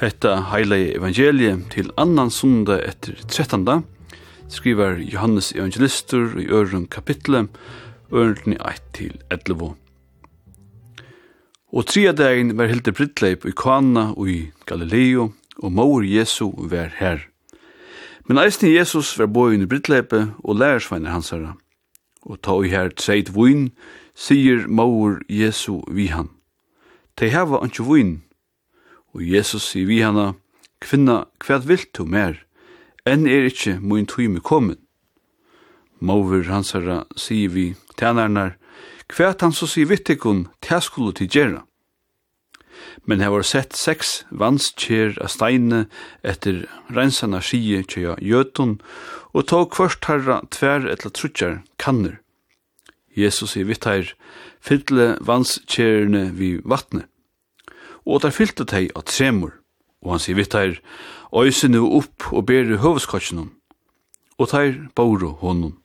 Hetta heile evangeliet til annan sunda etter trettanda, skriver Johannes evangelistur i øren kapitlet, ørendene 1 til 11. Og tria dagen var hilde brittleip i Kana og i Galileo, og maur Jesu var her. Men eisen Jesus var boin i brittleipe og lærersveiner hans herra. Og ta i her treit vun, sier maur Jesu vi han. Te hava anki vun, Og Jesus sier vi henne, «Kvinna, hva vil du mer? Enn er ikkje min tøyme kommet?» Mover hans herra sier vi tænarnar, «Hva han så sier vittikon, tæ skulle til gjerra?» Men her var sett seks vanskjer av steine etter rensana skie tja jötun og tog kvart herra tver etla trutjar kanner. Jesus sier vittar, fylle vanskjerne vi vattnet og der fylte tei av tremor, og han sier vittar, øyse nu opp og bere høveskokkjennom, og teir bauro honom.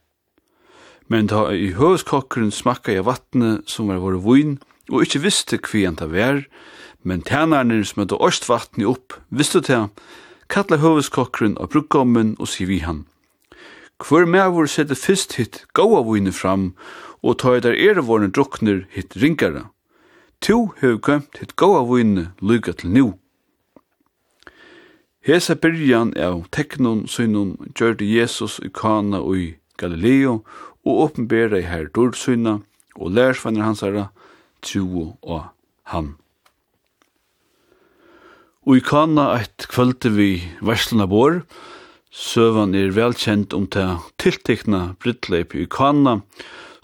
Men da i høveskokkeren smakka jeg vattne som var våre vun, og ikkje visste kvi han ta vær, men tænarnir som hadde årst vattne opp, visste til, kalla høveskokkeren av brukkommen og sier vi han, Hvor med vår sette fyrst hitt gaua vunne fram, og tar der ere vårene drukner hitt ringare. Tu hefur gømt hitt góa vunni lyga til nú. Hesa byrjan av teknon synum gjørdi Jesus i Kana og i Galileo og åpenbera i herr Dorsyna og lærsvannar hansara tru og ham. Og i Kana eit kvöldi vi versluna bor, søvan er velkjent om ta tiltekna brittleip i Kana,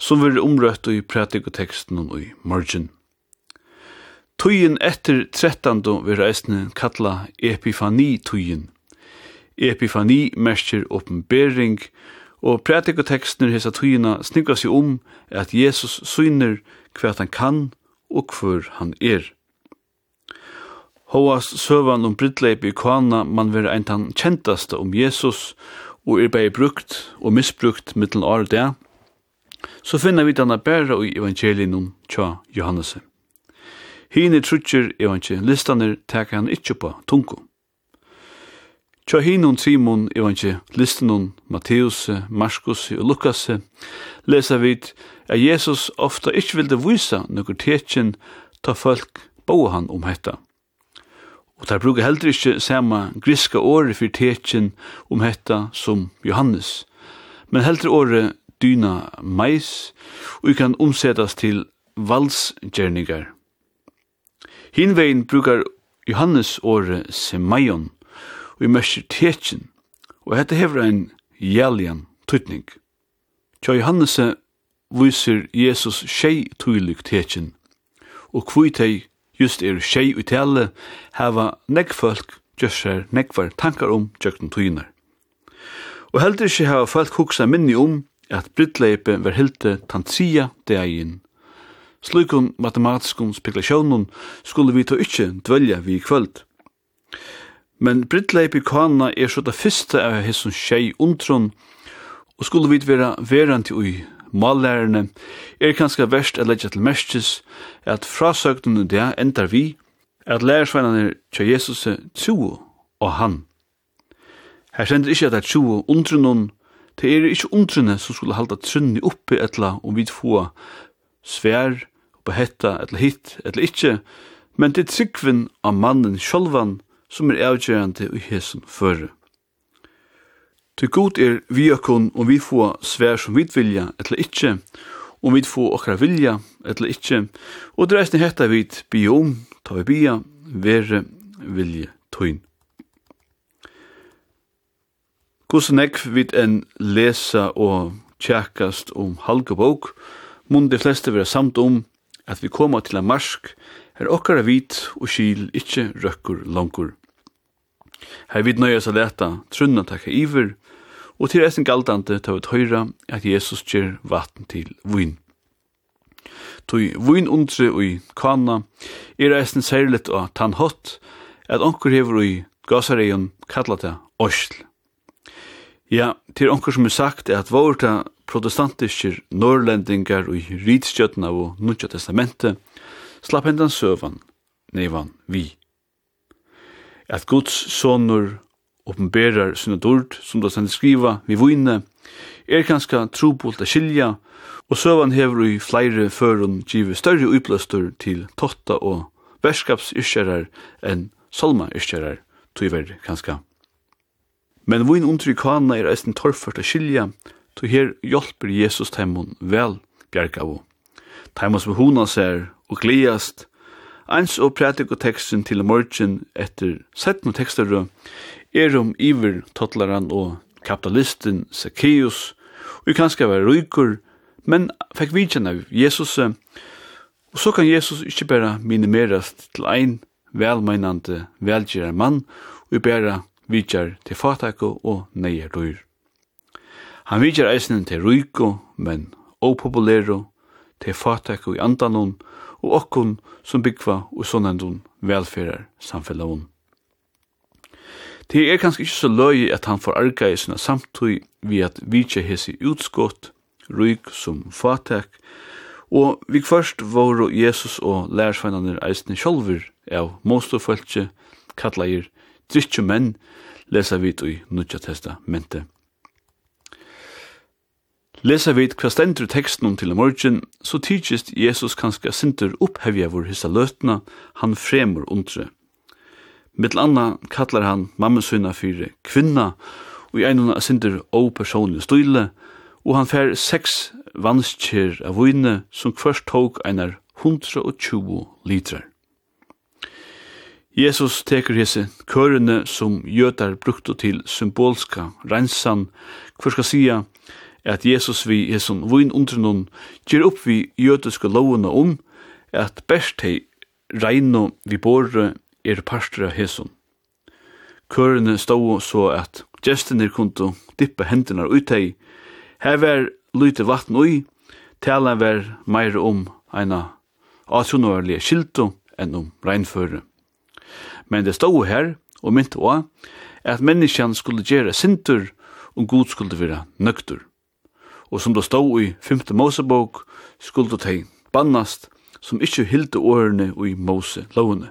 som vil omrøtt og i pratikoteksten og i margin. Tøyen etter 13. vil reisne kalla Epifani-tøyen. Epifani merker åpenbering, og pratikotekstner hesa tøyena snikka seg om at Jesus syner hva han kan og hvor han er. Hoas søvan om brittleip i Kana man vil ein tan kjentaste om Jesus og er bei brukt og misbrukt mittel året der, så finner vi denne bæra i evangelien tja Johannesen. Hine trutjer er ikkje, listaner teka han ikkje på tungo. Tja hinun Simon er listanon Matteus, Markus og Lukas lesa vid at Jesus ofta ikkje vilde vysa nokkur tekjen ta folk bo han om hetta. Og der bruker heller ikkje sama griska åre fyrir tekjen om hetta som Johannes, men heller åre dyna mais og kan omsetas til valsgjerningar. Hinvein brukar Johannes åre Semaion, og i mørkir tetjen, og hette hever ein jæljan tutning. Tja Johannes viser Jesus tjei tøylig tetjen, og kvui tei just er tjei utelle hava heva negg folk gjørsar neggvar tankar om tjøkken tøyner. Og heldur ikkje heva folk hugsa minni om at brittleipe var hilde tantsia degin Slukun matematiskun spekulasjonen skulle vi ta ikkje dvelja vi i kvöld. Men brittleip i kana er så det fyrste av hesson tjei undrun, og skulle vi vera verant ui mallærerne, er kanska verst at leggja til mestis, at frasøgnene det endar vi, at lærersveinane tja Jesus tjo og han. Her sender ikkje at det er tjo undronon, det er ikkje undrunne som skulle halda trunni oppi etla og vi få svær på hetta eller hit eller ikkje, men det er tryggvinn av mannen sjolvan som er avgjerande i hesen føre. Til god er vi okon om vi får svær som vi vilja eller ikkje, om vi får okra vilja eller ikkje, og dreisne hetta hetta bi om, ta vi bia, vere vilje tøyn. Hvordan ek vid en lesa og tjekkast om halgebok, mun de fleste vera samt om at vi koma til en marsk her okkara vit og skil ikkje røkkur langur. Her vit nøyas a leta trunna takka iver, og til eisen galdante ta ut høyra at Jesus gjer vatn til vun. Tui vun undre ui kana er eisen særligt og tann hot at onkur hevur ui gasareion kallata Osl. Ja, til onkur som er sagt er at vårta protestantiske norrlendingar og ridstjøtna og nudja testamentet slapp hendan søvan, nevan vi. At Guds sonur oppenberar sinne dord, som da sender skriva, vi vune, er kanska trobult a skilja, og søvan hever i flere førun givet større uipløster til totta og verskapsyrkjerar enn salmayrkjerar, tog ver kanska Men vun undrykana er eisen torfart a skilja, to her hjelper Jesus teimun vel bjergavu. Teimun som hona ser og gliast, eins og prætik og teksten til morgen etter setn og tekstere er om iver tottlaran og kapitalisten Zacchaeus, og kanskje var rykur, men fekk vidjan av Jesus, og så kan Jesus ikkje bare minimerast til ein velmeinande, velgjerar mann, og bare vidjar til fatako og neier dyr. Han vidjar eisen til ruiko, men opopulero, til fatako i andanon, og okkon som byggva og sånnendon velferar samfellavun. Det er kanskje ikke så løy at han får arga i sinna samtøy vi at vidje hesi utskott, ruik som fatak, og vi først våre Jesus og lærsveinane eisne sjolver av mostofølse, kattleir, drittje menn, lesa vit i Nudja Testamentet. Lesa vit hva stendur teksten til morgen, så tidsist Jesus kanska sinter opphevja vår hissa løtna, han fremur undre. Mittel anna kallar han mammasuna fyrir kvinna, og i einuna sinter opersonlig style, og han fer seks vanskjer av vune som først tåg einar 120 litrar. Jesus teker hese kørene som jøtar brukte til symbolska rensan, hver skal sia at Jesus vi hesson vun under noen gjør opp vi jøtiske lovene om at best hei reino vi borre er parstra hesson. Kørene stå så at gestene kunne dippe hendene ut hei, her var lyte vatten ui, tala var meir om eina atronårlige skilto enn om regnføre men det stod her, og mynt også, at menneskene skulle gjøre sintur, og Gud skulle være nøktur. Og som det stod i 5. Mosebok, skulle de bannast, som ikkje hilde årene i Mose lovene.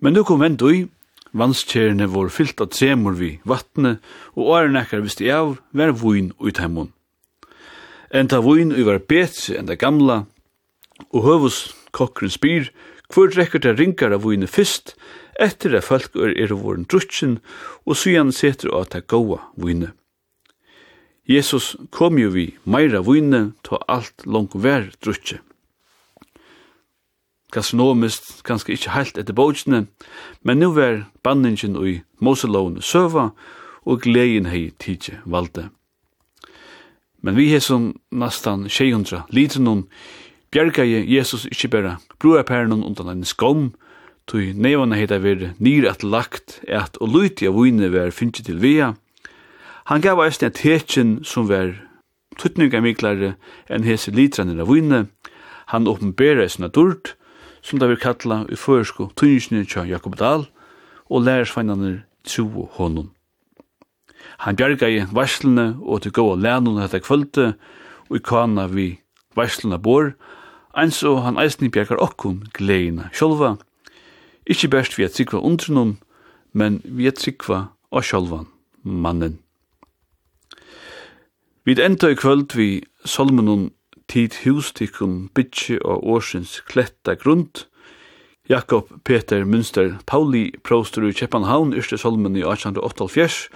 Men nu kom vent ui, vannskjerne var fyllt av tremor vi vattne, og årene ekkar visste av, var vun ui teimun. Enta vun ui var betri enn det gamla, og høvus kokkren spyr, Hvor rekker det ringar av vune fyrst, etter at folk er er våren drutsen, og syan seter av det goa vune. Jesus kom jo vi meira vune, to alt langt vær drutse. Gastronomist, kanskje ikkje heilt etter bojene, men nu vær banningen i Moseloven søva, og gleden hei tidje valde. Men vi hei som nastan 600 liter noen, i Jesus ikkje berre brua pernon undan en skom, tui nevana heita veri nir at lagt at og luti av vune ver finnje til via. Han gav eisne at tekin som ver tuttninga miklare enn hese litranir av vune. Han åpenbæra eisne durt, som det vi kalla i føresko tunnisne tja Jakob Dahl, og lærersfeinaner tru honom. Han bjergaði varslene og til gåa lænun etter kvölde, og i kana vi varslene bor, eins og han eisni bjergar okkum gleina sjolva, ikkje best vi at sikva undrunum, men vi at sikva og sjolvan, mannen. Vi enda i kvöld vi solmenun tid hústikkun bytje og årsins kletta grund, Jakob Peter Münster Pauli prostor i Kjeppanhavn, Yrste Solmen i 1888,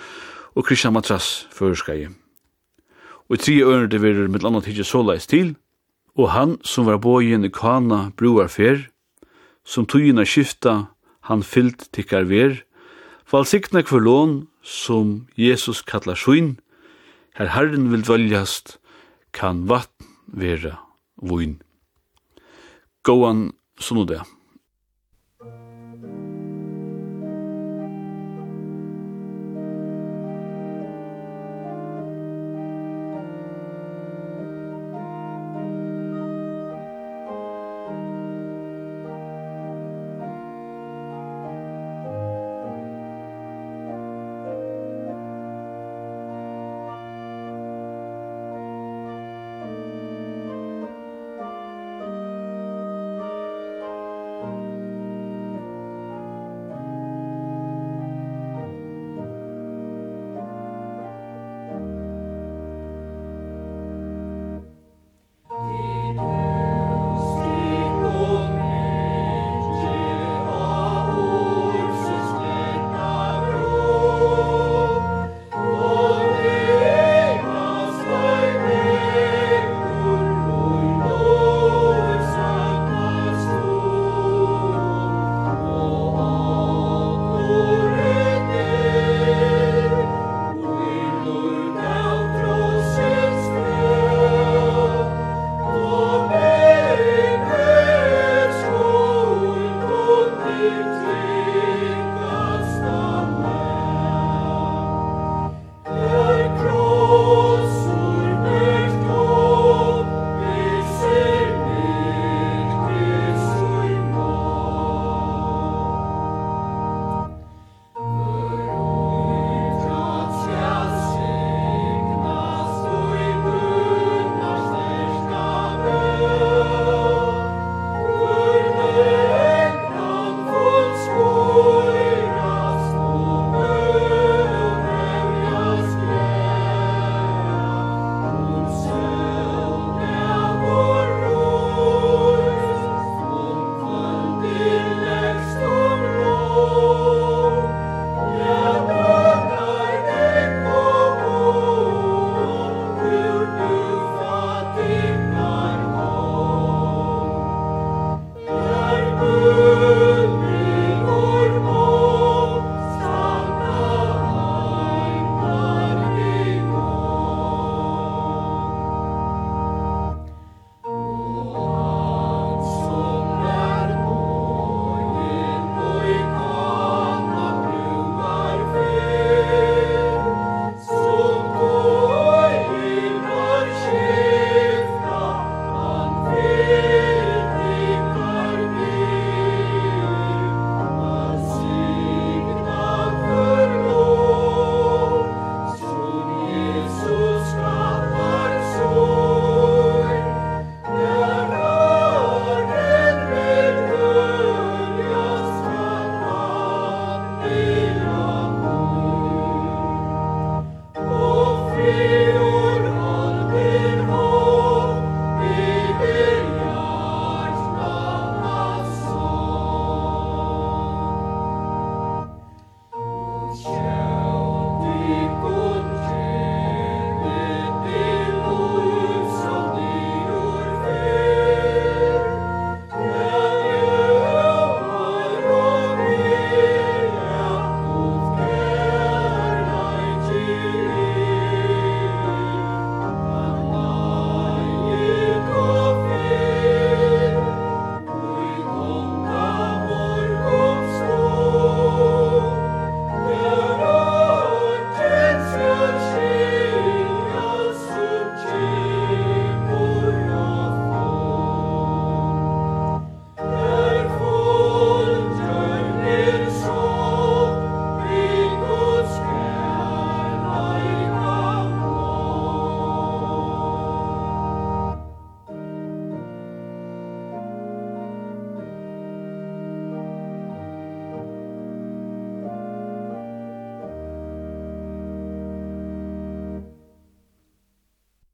og Christian Matras føreskai. Og i tri øyne det verer mitt annet hitje såleis til, og han som var bojen i kana bruar fer, som tøyina skifta, han fyllt tikkar ver, valsikna kvar lån som Jesus kallar sjøin, her Herren vil valjast, kan vatn vera voin. Gåan sunnodag.